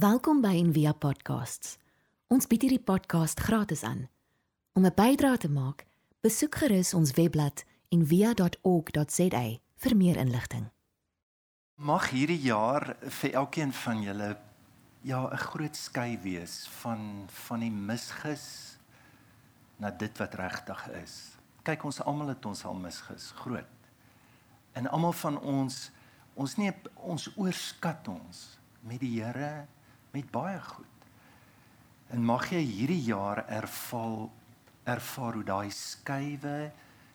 Welkom by Envia Podcasts. Ons bied hierdie podcast gratis aan. Om 'n bydrae te maak, besoek gerus ons webblad en via.org.za vir meer inligting. Mag hierdie jaar vir elkeen van julle ja, 'n groot skei wees van van die misgis na dit wat regtig is. Kyk, ons almal het ons al misgis, groot. En almal van ons ons nie ons oorskat ons met die Here met baie goed. En mag jy hierdie jaar ervaar ervaar hoe daai skuwe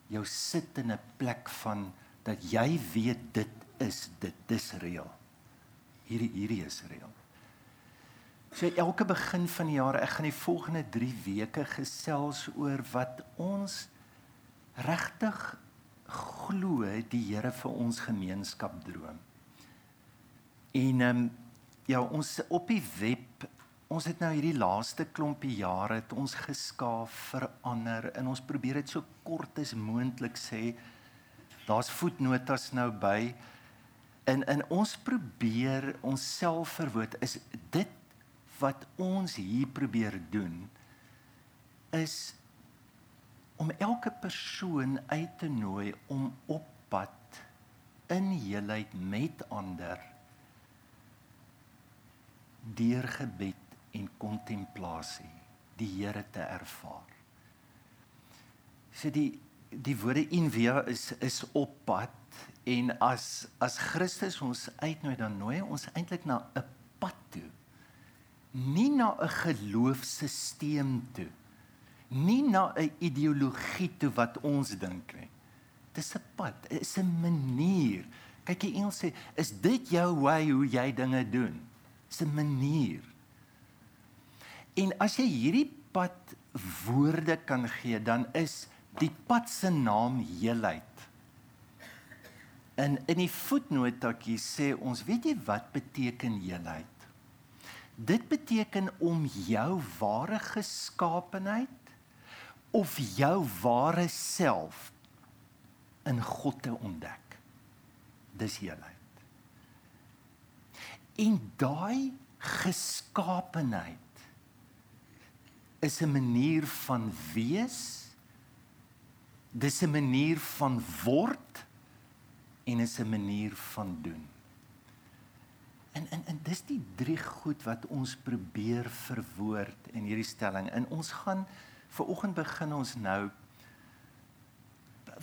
jou sit in 'n plek van dat jy weet dit is dit dis reël. Hierdie hierdie is reël. So elke begin van die jaar, ek gaan die volgende 3 weke gesels oor wat ons regtig glo die Here vir ons gemeenskap droom. En ehm um, ja, ons op die web Ons het nou hierdie laaste klompie jare het ons geskaaf verander en ons probeer dit so kort as moontlik sê. Daar's voetnotas nou by. En in ons probeer onsself verwoord is dit wat ons hier probeer doen is om elke persoon uit te nooi om op pad in heelheid met ander deur gebed en kontemplasie die Here te ervaar. So die die woorde in via is is op pad en as as Christus ons uitnooi dan nooi ons eintlik na 'n pad toe. Nie na 'n geloofsisteem toe. Nie na 'n ideologie toe wat ons dink nie. Dis 'n pad, is 'n manier. Kyk die Engels sê, is dit jou way hoe jy dinge doen? Dis 'n manier. En as jy hierdie pad woorde kan gee, dan is die pad se naam heelheid. En in die voetnotaatjie sê ons, weet jy wat beteken heelheid? Dit beteken om jou ware geskaapenheid of jou ware self in God te ontdek. Dis heelheid. En daai geskaapenheid is 'n manier van wees. Dis 'n manier van word en is 'n manier van doen. En en en dis die drie goed wat ons probeer verwoord in hierdie stelling. En ons gaan ver oggend begin ons nou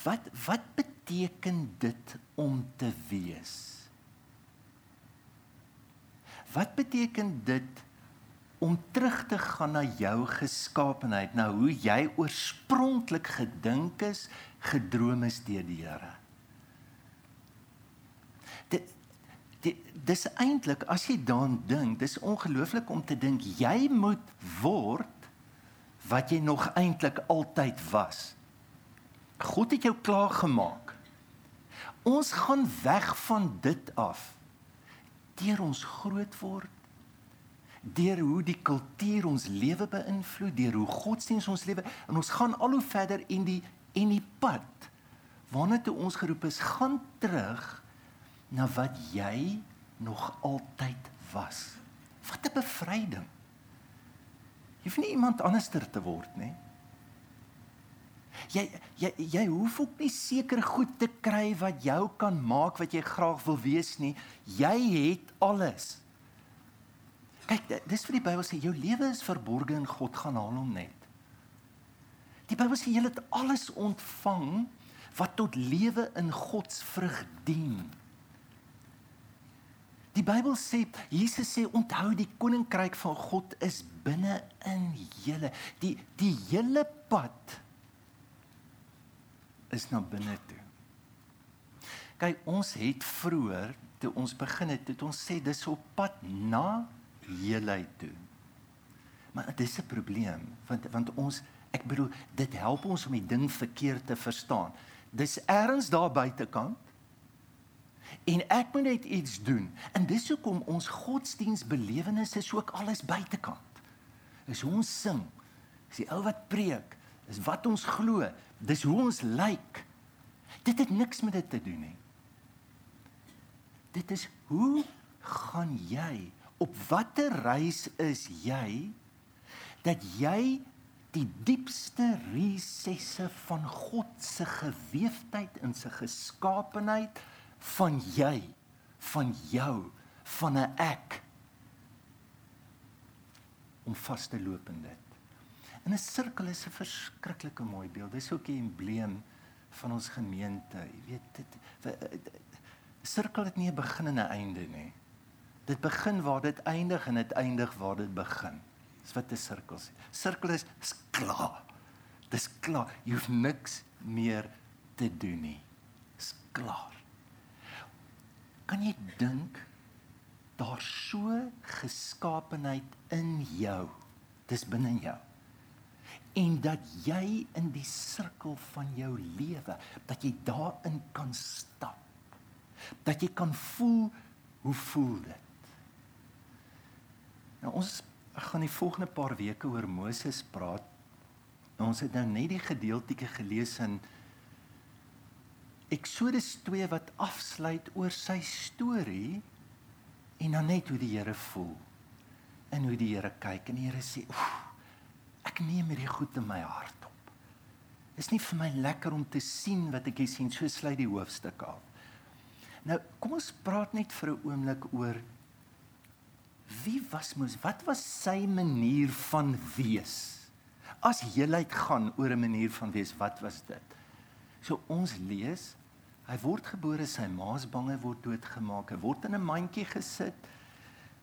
wat wat beteken dit om te wees? Wat beteken dit om terug te gaan na jou geskaapenheid, na hoe jy oorspronklik gedink is, gedroom is deur die Here. Dit dis eintlik as jy daaraan dink, dis ongelooflik om te dink jy moet word wat jy nog eintlik altyd was. God het jou klaar gemaak. Ons gaan weg van dit af deur ons groot word deur hoe die kultuur ons lewe beïnvloed, deur hoe godsdienst ons lewe en ons gaan al hoe verder in die en die pad waarna toe ons geroep is, gaan terug na wat jy nog altyd was. Wat 'n bevryding. Jy hoef nie iemand anderster te word nie. Jy jy jy hoef ook nie seker goed te kry wat jou kan maak wat jy graag wil wees nie. Jy het alles. Kyk, dis vir die Bybel sê jou lewe is verborge in God gaan haal hom net. Die Bybel sê jy het alles ontvang wat tot lewe in God se vrug dien. Die Bybel sê Jesus sê onthou die koninkryk van God is binne in julle. Die die hele pad is na binne toe. Kyk, ons het vroeër toe ons begin het, het ons sê dis op pad na heelheid toe. Maar dit is 'n probleem want want ons ek bedoel dit help ons om die ding verkeerd te verstaan. Dis ergens daar buitekant. En ek moet net iets doen. En dis hoekom ons godsdienstbelewenis is ook alles buitekant. Dis hoe ons sing. Dis die ou wat preek. Dis wat ons glo. Dis hoe ons lyk. Dit het niks met dit te doen nie. Dit is hoe gaan jy op watter reis is jy dat jy die diepste resesse van God se geweefdheid in sy geskaapenheid van jy van jou van 'n ek om vas te loop in dit. En 'n sirkel is 'n verskriklike mooi beeld. Dis ook 'n embleem van ons gemeente. Jy weet dit sirkel het nie 'n begin en 'n einde nie. Dit begin waar dit eindig en dit eindig waar dit begin. Dis wat 'n sirkel is. Sirkel is, is klaar. Dis klaar. Jy hoef niks meer te doen nie. Dis klaar. Kan jy dink daar so geskaapenheid in jou? Dis binne in jou en dat jy in die sirkel van jou lewe dat jy daarin kan stap. Dat jy kan voel hoe voel dit? Nou ons gaan die volgende paar weke oor Moses praat. Ons het nou net die gedeeltjie gelees in Eksodus 2 wat afsluit oor sy storie en dan net hoe die Here voel en hoe die Here kyk en die Here sê oef ek neem hierdie goed in my hart op. Is nie vir my lekker om te sien wat ek hier sien so sluit die hoofstuk af. Nou, kom ons praat net vir 'n oomblik oor wie was Moses? Wat was sy manier van wees? As heelheid gaan oor 'n manier van wees, wat was dit? So ons lees, hy word gebore, sy ma's bange word doodgemaak, hy word in 'n mandjie gesit.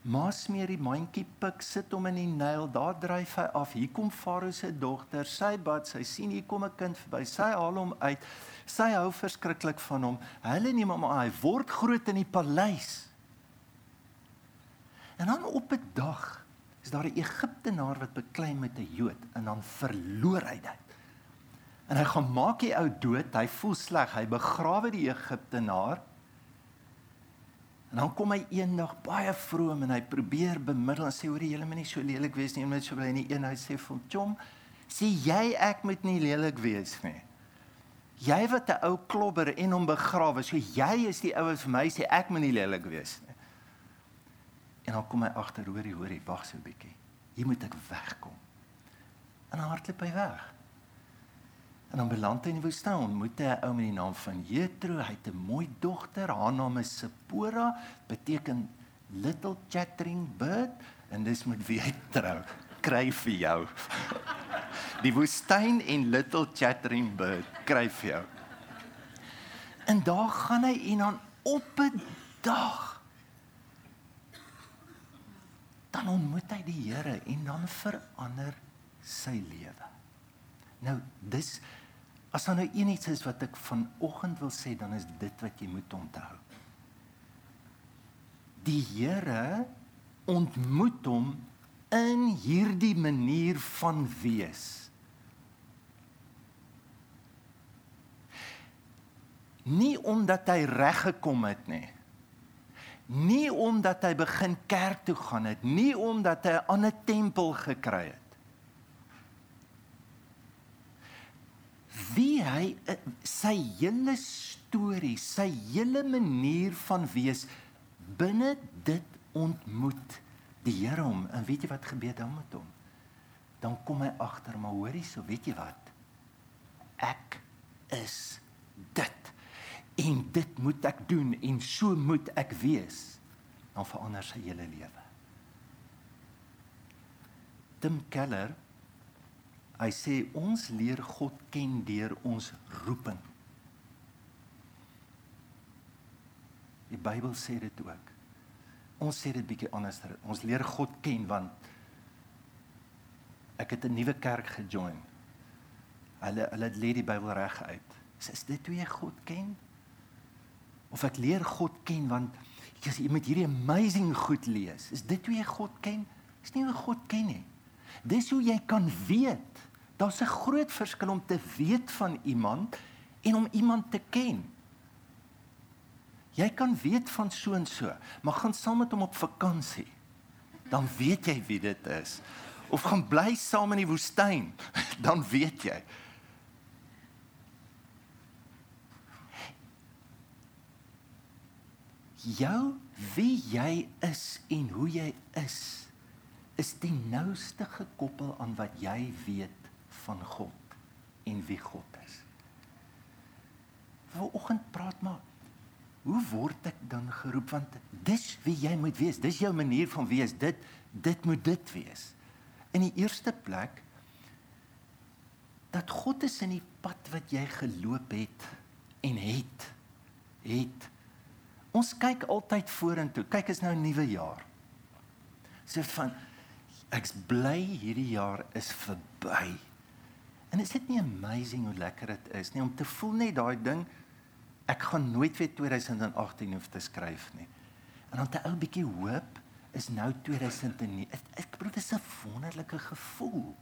Ma smeer die mandjie pik, sit hom in die Nyl, daar dryf hy af. Hier kom Farao se dogter, sy bad, sy sien hier kom 'n kind verby. Sy haal hom uit. Sy hou verskriklik van hom. Hulle neem hom aan. Hy word groot in die paleis. En dan op 'n dag is daar 'n Egiptenaar wat beklei met 'n Jood en dan verloor hy dit. En hy gaan maak die ou dood. Hy voel sleg. Hy begrawe die Egiptenaar. En dan kom hy eendag baie vroom en hy probeer bemiddel en sê hoor jy moet nie so lelik wees nie, net so bly nie. Een hy sê vir hom, "Chom, sê jy ek moet nie lelik wees nie." Jy wat 'n ou klobber en hom begrawe, so jy is die ou wat vir my sê ek moet nie lelik wees nie. En dan kom hy agter, hoorie, hoorie, wag so 'n bietjie. Hier moet ek wegkom. En dan hardloop hy weg. En dan beland hy in die woestyn, ontmoet hy 'n ou met die naam van Jethro. Hy het 'n mooi dogter, haar naam is Sipora, beteken little chattering bird en dis met wie hy trou. Kry vir jou. Die woestyn en little chattering bird kry vir jou. En daar gaan hy en dan op 'n dag dan ontmoet hy die Here en dan verander sy lewe. Nou dis As daar nou een iets is wat ek vanoggend wil sê, dan is dit wat jy moet onthou. Die Here ontmoet hom in hierdie manier van wees. Nie omdat hy reg gekom het nie. Nie omdat hy begin kerk toe gaan het, nie omdat hy 'n ander tempel gekry het. Wie hy eh, sy hele storie, sy hele manier van wees binne dit ontmoet die Here hom. En weet jy wat gebeur dan met hom? Dan kom hy agter, maar hoorie, so weet jy wat? Ek is dit. En dit moet ek doen en so moet ek wees. Dan verander sy hele lewe. Tim Keller Hy sê ons leer God ken deur ons roeping. Die Bybel sê dit ook. Ons sê dit bietjie anders. Ons leer God ken want ek het 'n nuwe kerk gejoin. Hulle hulle het leer die Bybel reg uit. Is dit jy God ken? Of ek leer God ken want jy moet hierdie amazing goed lees. Is dit jy God ken? Dis nie hoe God ken nie. Dis hoe jy kan weet Daar's 'n groot verskil om te weet van iemand en om iemand te ken. Jy kan weet van so en so, maar gaan saam met hom op vakansie. Dan weet jy wie dit is. Of gaan bly saam in die woestyn, dan weet jy. Jou wie jy is en hoe jy is is die nouste gekoppel aan wat jy weet van God en wie God is. Vanoggend praat maar hoe word ek dan geroep want dis wie jy moet wees. Dis jou manier van wees. Dit dit moet dit wees. In die eerste plek dat God is in die pad wat jy geloop het en het het ons kyk altyd vorentoe kyk is nou nuwe jaar sê van ek's bly hierdie jaar is verby en is dit nie amazing hoe lekker dit is nie om te voel net daai ding ek gaan nooit weer 2018 hoef te skryf nie en dan 'n ou bietjie hoop is nou 2009 ek bedoel dit is 'n wonderlike gevoel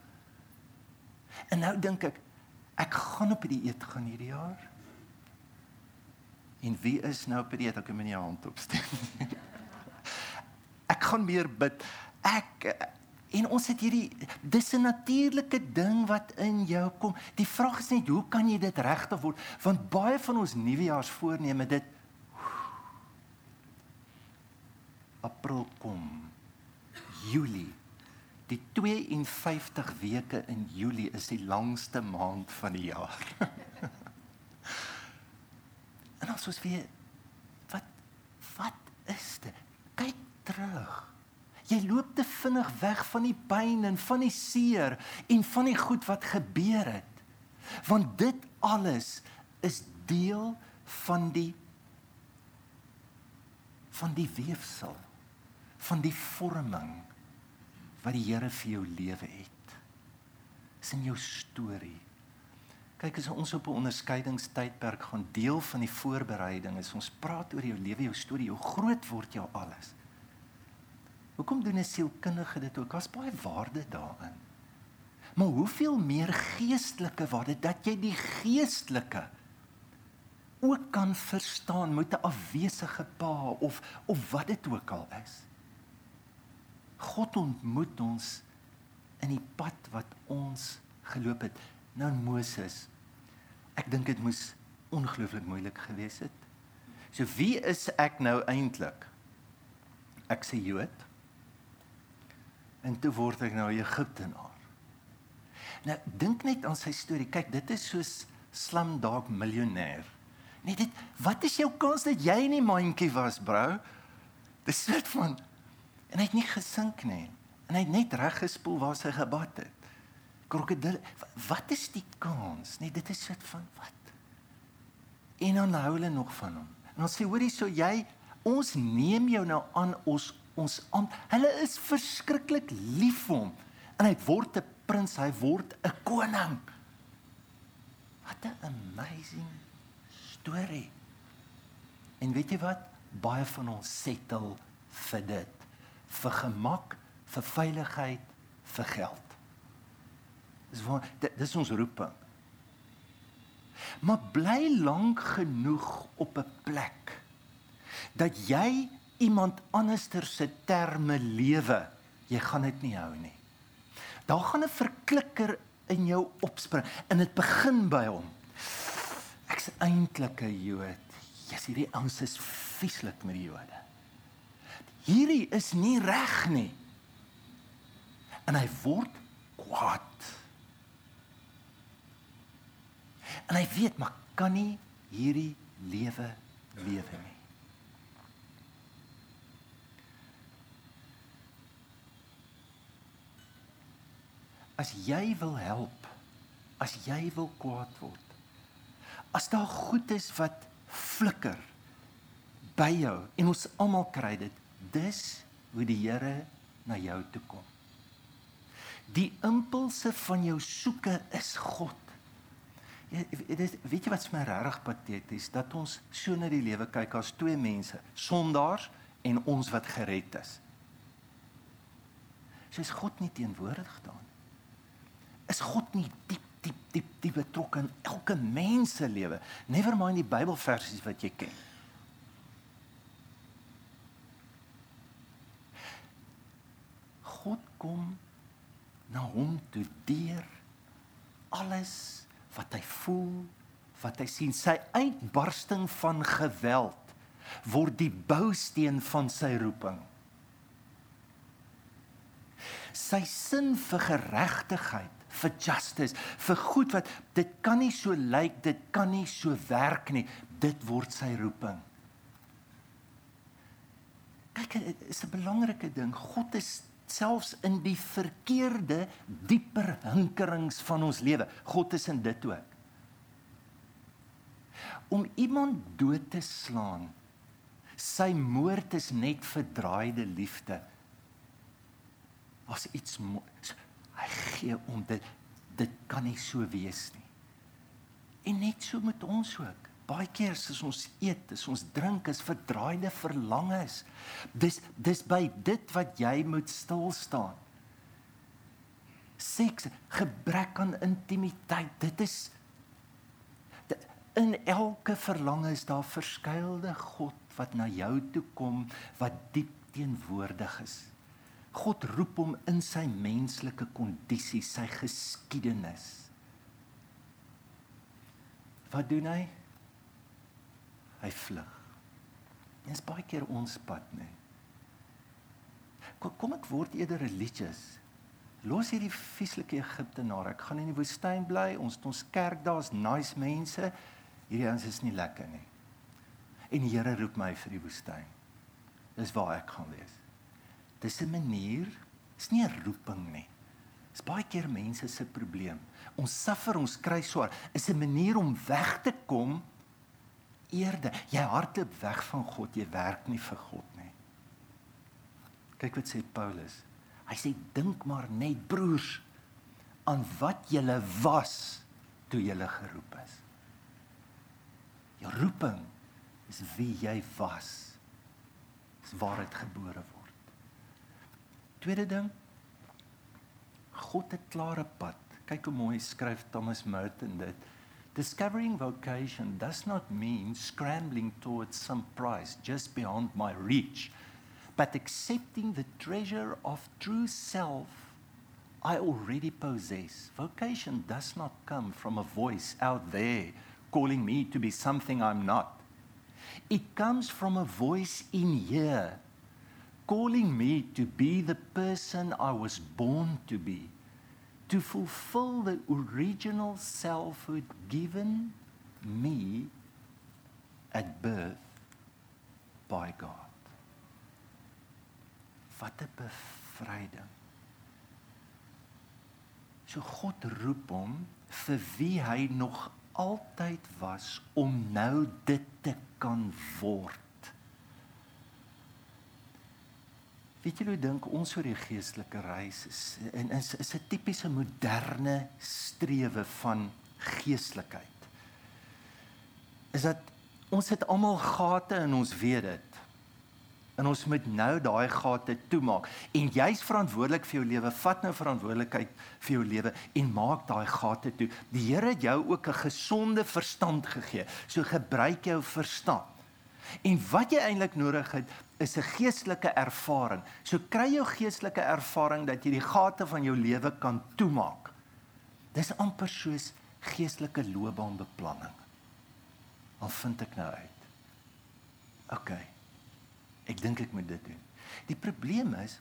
En nou dink ek ek gaan op die eet gaan hierdie jaar. En wie is nou op die eet? Ek kan my nie hand opsteek. ek gaan meer bid. Ek en ons het hierdie dis 'n natuurlike ding wat in jou kom. Die vraag is net hoe kan jy dit regte word? Want baie van ons nuwejaarsvoorneme dit April kom. Julie Die 52 weke in Julie is die langste maand van die jaar. en ons weer wat wat is dit? Kyk terug. Jy loop te vinnig weg van die pyn en van die seer en van die goed wat gebeur het. Want dit alles is deel van die van die weefsel van die vorming wat die Here vir jou lewe het. Is in jou storie. Kyk as ons op 'n onderskeidingstydperk gaan deel van die voorbereiding is ons praat oor jou lewe, jou storie, hoe groot word jou alles. Hoekom doen 'n sielkundige dit ook? Daar's baie waarde daarin. Maar hoeveel meer geestelike waarde dat jy die geestelike ook kan verstaan met 'n afwesige pa of of wat dit ook al is. God ontmoet ons in die pad wat ons geloop het. Nou Moses. Ek dink dit moes ongelooflik moeilik gewees het. So wie is ek nou eintlik? Ek sê Jood. En toe word ek nou Egiptenaar. Nou dink net aan sy storie. Kyk, dit is soos Slumdog Millionaire. Net dit, wat is jou kans dat jy in die mandjie was, bro? Dis soort van En hy het nie gesink nie. En hy het net reg gespoel waar sy gebad het. Krokodil, wat is die kans? Nee, dit is soort van wat? En dan hou hulle nog van hom. En dan sê hoorie, so jy ons neem jou nou aan ons ons aan. Hulle is verskriklik lief vir hom. En hy word 'n prins, hy word 'n koning. Wat 'n amazing storie. En weet jy wat? Baie van ons settle vir dit vir gemak, vir veiligheid, vir geld. Dis waar dis ons roeping. Maar bly lank genoeg op 'n plek dat jy iemand anderster se terme lewe, jy gaan dit nie hou nie. Daar gaan 'n verklikker in jou opspring en dit begin by hom. Ek's eintlik 'n Jood. Jy's hierdie ouens is vieslik met die Jode hierdie is nie reg nie. En hy word kwaad. En hy weet maar kan nie hierdie lewe lewe nie. As jy wil help, as jy wil kwaad word. As daar goed is wat flikker by jou en ons almal kry dit Dis hoe die Here na jou toe kom. Die impulse van jou soeke is God. Jy weet weet jy wat vir my regtig pateties dat ons so na die lewe kyk as twee mense, sondaars en ons wat gered is. Soos God nie teenwoordig staan. Is God nie diep diep diep diep betrokke in elke mens se lewe? Never mind die Bybelversies wat jy ken. God kom na hom toe deur alles wat hy voel, wat hy sien, sy uitbarsting van geweld. word die bousteen van sy roeping. Sy sin vir geregtigheid, vir justice, vir goed wat dit kan nie so lyk, dit kan nie so werk nie. Dit word sy roeping. Kyk, dit is 'n belangrike ding. God is selfs in die verkeerde, dieper hinkerings van ons lewe. God is in dit ook. Om iemand dood te slaan, sy moord is net verdraaide liefde. As iets hy gee om dit dit kan nie so wees nie. En net so met ons ook. Baie keer as ons eet, as ons drink, is verdraaide verlangens. Dis dis by dit wat jy moet stil staan. Seks, gebrek aan intimiteit, dit is in elke verlange is daar verskuilde God wat na jou toe kom wat diep teenwoordig is. God roep hom in sy menslike kondisie, sy geskiedenis. Wat doen hy? hy vlug. Dit is baie keer ons pad, nê. Kom, ek word eerder religious. Los hierdie vieslike Egiptenaar. Ek gaan in die woestyn bly. Ons het ons kerk daar's nice mense. Hierdie ons is nie lekker nie. En die Here roep my vir die woestyn. Dis waar ek gaan wees. Dis 'n manier, is nie 'n roeping nie. Dis baie keer mense se probleem. Ons suffer, ons kry swaar. Is 'n manier om weg te kom eerde. Jy hardloop weg van God, jy werk nie vir God nie. Kyk wat sê Paulus. Hy sê dink maar net broers aan wat julle was toe julle geroep is. Jou roeping is wie jy was. Dis waar dit gebore word. Tweede ding God het klare pad. Kyk hoe mooi skryf Thomas Merton dit. Discovering vocation does not mean scrambling towards some prize just beyond my reach, but accepting the treasure of true self I already possess. Vocation does not come from a voice out there calling me to be something I'm not. It comes from a voice in here calling me to be the person I was born to be to fulfill the original selfhood given me at birth by God. Wat 'n bevryding. So God roep hom vir wie hy nog altyd was om nou dit te kan word. Weet julle hoe dink ons oor die geestelike reis is en is is 'n tipiese moderne strewe van geestelikheid. Is dat ons het almal gate en ons weet dit. En ons moet nou daai gate toemaak en jy's verantwoordelik vir jou lewe. Vat nou verantwoordelikheid vir jou lewe en maak daai gate toe. Die Here het jou ook 'n gesonde verstand gegee. So gebruik jou verstand. En wat jy eintlik nodig het, is 'n geestelike ervaring. So kry jou geestelike ervaring dat jy die gate van jou lewe kan toemaak. Dis amper soos geestelike loopbaanbeplanning. Al vind ek nou uit. OK. Ek dink ek moet dit doen. Die probleem is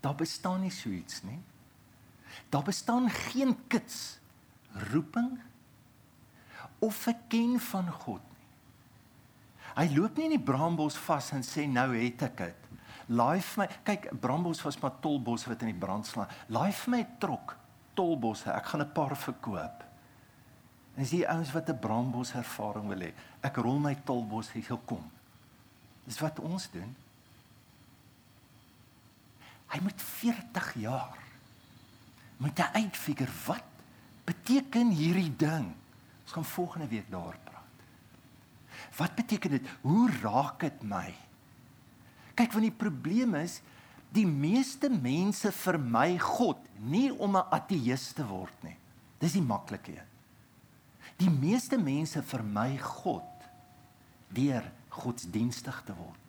daar bestaan nie so iets nie. Daar bestaan geen kits roeping of 'n ken van God Hy loop nie in die brambos vas en sê nou het ek dit. Laai vir my, kyk, brambos was maar tolbos wat in die brand slaan. Laai vir my trok tolbosse. Ek gaan 'n paar verkoop. En dis die ouens wat 'n brambos ervaring wil hê. Ek rol my tolbos hier gekom. Dis wat ons doen. Hy moet 40 jaar moet hy uitfigure wat beteken hierdie ding. Ons gaan volgende week daarop Wat beteken dit? Hoe raak dit my? Kyk, want die probleem is die meeste mense vermy God nie om 'n ateïs te word nie. Dis die maklike een. Die meeste mense vermy God deur godsdienstig te word.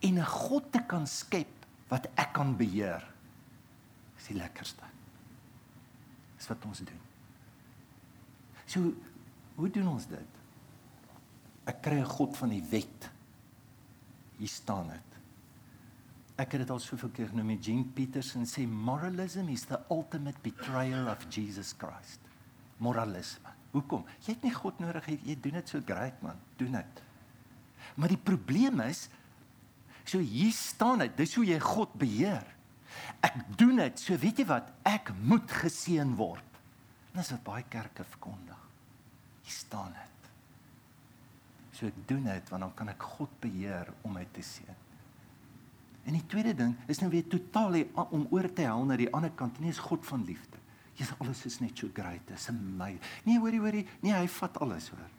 En 'n God te kan skep wat ek kan beheer. Is die lekkerste. Dis wat ons doen. So, hoe doen ons dit? Ek kry 'n God van die wet. Hier staan dit. Ek het dit al soveel keer genoem, Jean Peterson sê moralism is the ultimate betrayal of Jesus Christ. Moralisme. Hoekom? Jy het nie God nodig, jy, jy doen dit so great man, doen dit. Maar die probleem is so hier staan dit, dis hoe jy God beheer. Ek doen dit, so weet jy wat, ek moet geseën word. Dis wat baie kerke verkondig. Hier staan dit. So ek doen dit want dan kan ek God beheer om my te seën. En die tweede ding is nou weer totaal om oor te hel na die ander kant. Nie is God van liefde. Jesus alles is net so great. Dis my. Nee, hoorie, hoorie. Nee, hy vat alles hoor.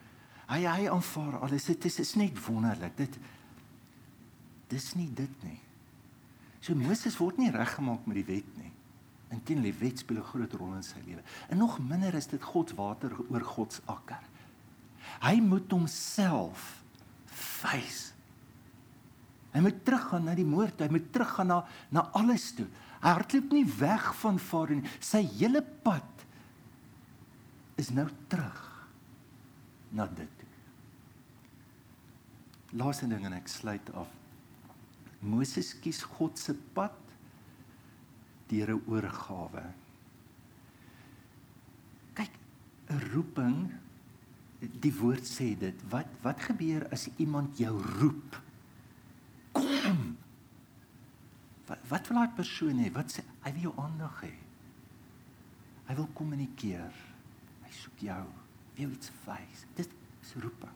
Hy hy aanvaar alles. Dit is is net wonderlik. Dit dis nie dit nie. So Moses word nie reggemaak met die wet nie. Inteendeel, die wet speel 'n groot rol in sy lewe. En nog minder is dit God se water oor God se akker. Hy moet homself face Hy moet teruggaan na die moord, hy moet teruggaan na na alles toe. Hy hardloop nie weg van Vader nie. Sy hele pad is nou terug na dit. Laaste ding en ek sluit af. Moses kies God se pad deur 'n oorgawe. Kyk, 'n roeping die woord sê dit. Wat wat gebeur as iemand jou roep? kom. Wat wat wil daai persoon hê? Wat sê hy wil jou aandag hê? Hy wil kommunikeer. Hy soek jou. Wil iets wys. Dit is roeping.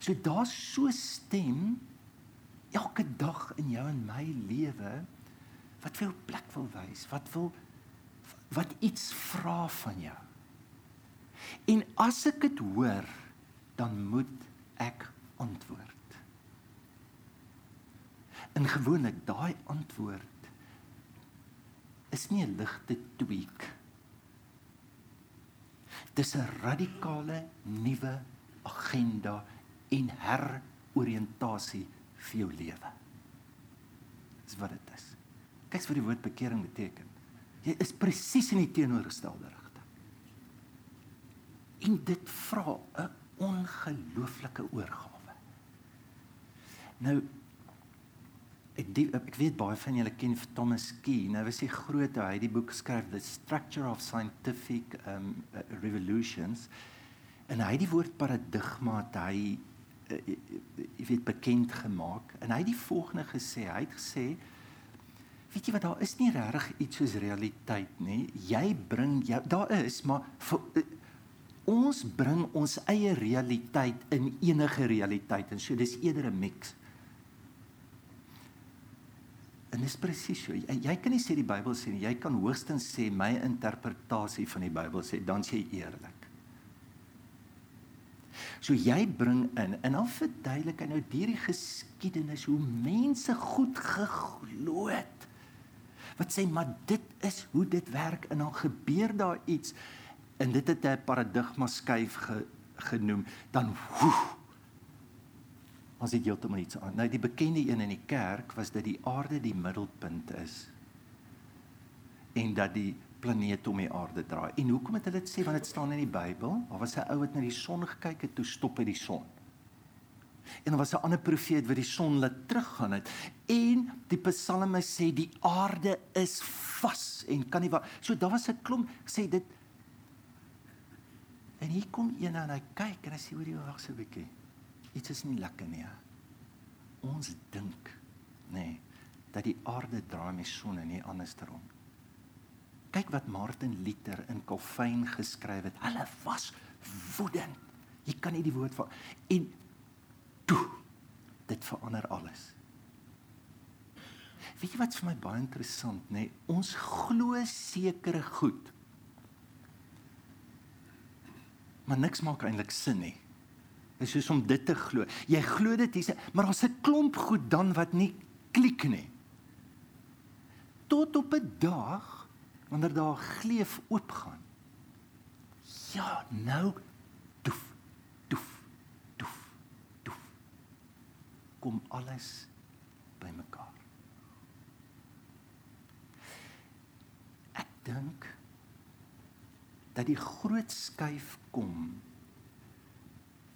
So daar's so stem elke dag in jou en my lewe wat vir jou plek wil wys, wat wil wat iets vra van jou. En as ek dit hoor, dan moet ek antwoord. En gewoonlik daai antwoord is nie 'n ligte tweak. Dis 'n radikale nuwe agenda en heroriëntasie vir jou lewe. Dis wat dit is. Kyk wat die woord bekering beteken. Jy is presies in die teenoorgestelde rigting. En dit vra 'n ongelooflike oorgawe. Nou die, ek weet baie van julle ken Thomas Key. Nou was hy groot, hy het die boek geskryf The Structure of Scientific um Revolutions. En hy het die woord paradigma dat hy uh, jy weet bekend gemaak en hy het die volgende gesê. Hy het gesê weet jy wat daar is nie regtig iets soos realiteit nie. Jy bring jou daar is, maar vir, uh, ons bring ons eie realiteit in enige realiteit en so dis eerder 'n mix. En dis presies so. Jy, jy kan nie sê die Bybel sê nie. Jy kan hoogstens sê my interpretasie van die Bybel sê dan sê jy eerlik. So jy bring in en dan verduidelik hy nou hierdie geskiedenis hoe mense goed geglo het. Wat sê maar dit is hoe dit werk en dan gebeur daar iets en dit het 'n paradigma skuif ge, genoem dan woe Ons het heeltemal iets aan. Nou die bekende een in die kerk was dat die aarde die middelpunt is en dat die planeet om die aarde draai. En hoekom het hulle dit sê want dit staan in die Bybel? Daar was 'n ou wat na die son gekyk het, toe stop hy die son. En daar was 'n ander profeet wat die son laat teruggaan het. En die psalme sê die aarde is vas en kan nie wat. So daar was 'n klomp sê dit En hier kom een en hy kyk en hy sê hoor jy wag so 'n bietjie iets is nie lekker nie. Ons dink nê nee, dat die aarde draai met son en nie andersom. Kyk wat Martin Luther in Calvin geskryf het. Hulle was woedend. Jy kan nie die woord van en toe dit verander alles. Weet jy wat vir my baie interessant nê? Nee? Ons glo sekere goed. Maar niks maak eintlik sin nie. Dit is soos om dit te glo. Jy glo dit hier, maar daar's 'n klomp goed dan wat nie klik nie. Tot op 'n dag wanneer daar gleef oopgaan. Ja, nou doef, doef, doef, doef. Kom alles bymekaar. Ek dink dat die groot skuif kom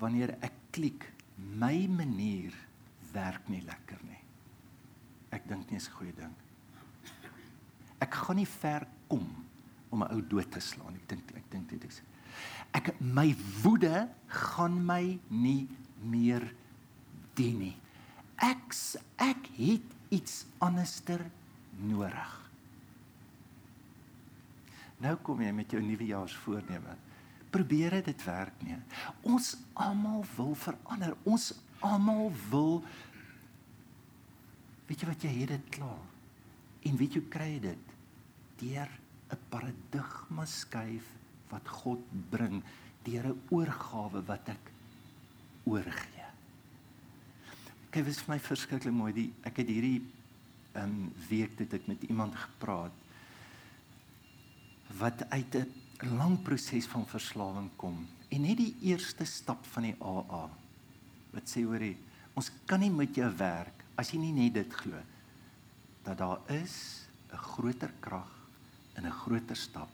wanneer ek klik my manier werk nie lekker nie. Ek dink nie is 'n goeie ding. Ek gaan nie ver kom om 'n ou dood te slaan. Ek dink ek dink dit is. Ek my woede gaan my nie meer dien nie. Ek ek het iets anderster nodig. Nou kom jy met jou nuwejaarsvoorneme. Probeer dit werk nie. Ons almal wil verander. Ons almal wil Weet jy wat jy het dit klaar. En weet jy kry dit deur 'n paradigma skuif wat God bring deur 'n oorgawe wat ek oorgee. Kyk, dit is vir my verskriklik mooi. Die ek het hierdie um week dit ek met iemand gepraat wat uit 'n lang proses van verslawing kom en net die eerste stap van die AA wat sê hoorie ons kan nie met jou werk as jy nie net dit glo dat daar is 'n groter krag in 'n groter stap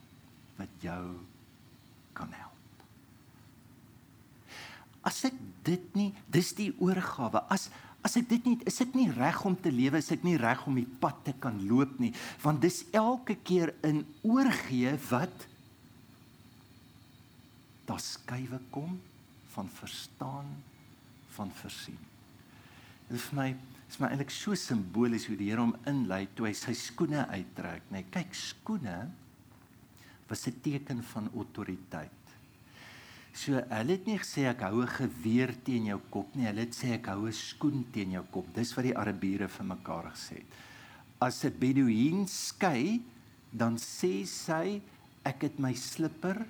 wat jou kan help. As ek dit nie, dis die oorgawe. As as ek dit nie is ek nie reg om te lewe, is ek nie reg om die pad te kan loop nie, want dis elke keer in oorgee wat daar skuwe kom van verstaan van versien. Dit is vir my is my eintlik so simbolies hoe die Here hom inlei toe hy sy skoene uittrek, nê. Nee, kyk, skoene was 'n teken van autoriteit. So hulle het nie gesê ek hou 'n geweer teen jou kop nie, hulle het sê ek hou 'n skoen teen jou kop. Dis wat die Arabiere vir mekaar gesê het. As 'n beduïen skei, dan sê sy ek het my slipper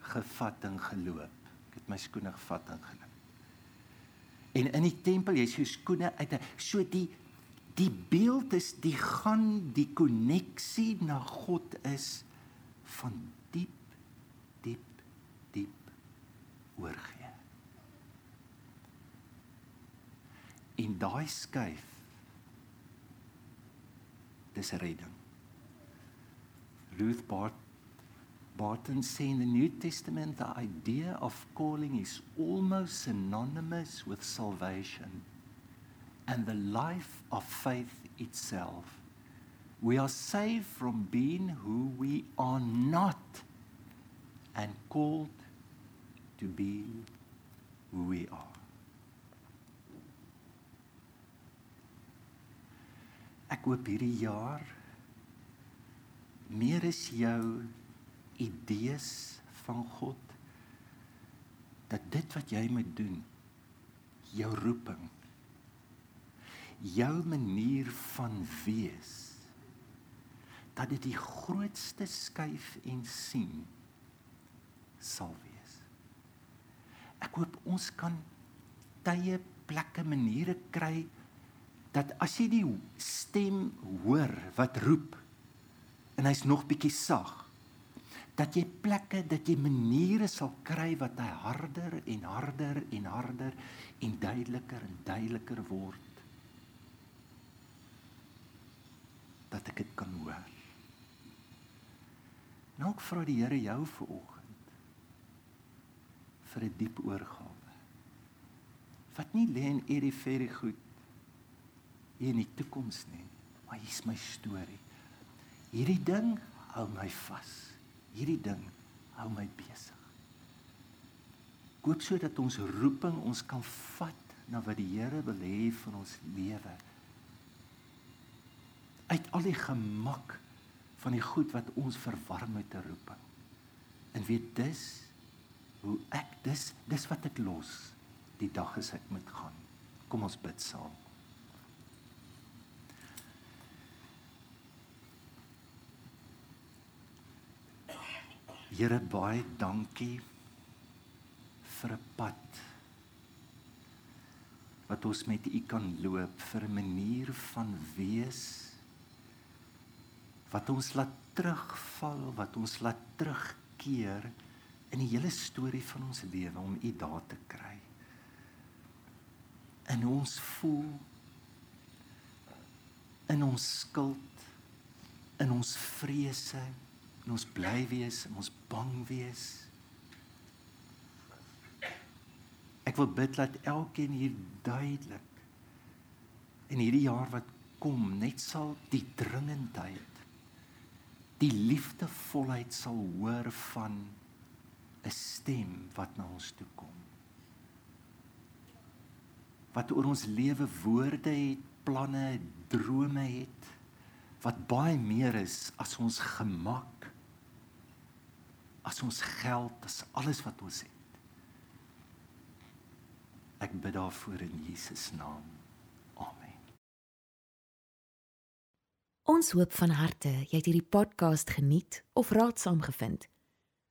gevat en geloop. Ek het my skoene gevat en geloop. En in die tempel jy sien skoene uit 'n so die die beeld is die gaan die koneksie na God is van diep diep oorgee. In daai skuif dis redding. Ruth Bart Barton say in the New Testament, the idea of calling is almost synonymous with salvation and the life of faith itself. We are saved from being who we are not and called to be who we are. Ek hoop hierdie jaar meer is jou idees van God dat dit wat jy moet doen jou roeping jou manier van wees dat dit die grootste skuif en sien sal wees ons kan tye plekke maniere kry dat as jy die stem hoor wat roep en hy's nog bietjie sag dat jy plekke dat jy maniere sal kry wat hy harder en harder en harder en duideliker en duideliker word dat ek dit kan hoor. Nou ek vra die Here jou vir oggend vir 'n diep oorgawe. Wat nie lê in hierdie verre goed hier in die toekoms nie, maar hier's my storie. Hierdie ding hou my vas hierdie ding hou my besig. Koop sodat ons roeping ons kan vat na wat die Here wil hê van ons lewe. Uit al die gemak van die goed wat ons verwarm met 'n roeping. En weet dis hoe ek dis dis wat ek los die dag as ek moet gaan. Kom ons bid saam. Here baie dankie vir 'n pad wat ons met U kan loop vir 'n manier van wees wat ons laat terugval, wat ons laat terugkeer in die hele storie van ons lewe om U daar te kry. En ons voel in ons skuld, in ons vrese, en ons bly wees, ons bang wees. Ek wil bid dat elkeen hier duidelik in hierdie jaar wat kom net sal die dringendheid die liefdevolheid sal hoor van 'n stem wat na ons toe kom. Wat oor ons lewe woorde het, planne, drome het wat baie meer is as ons gemak as ons geld, as alles wat ons het. Ek bid daarvoor in Jesus naam. Amen. Ons hoop van harte jy het hierdie podcast geniet of raadsaam gevind.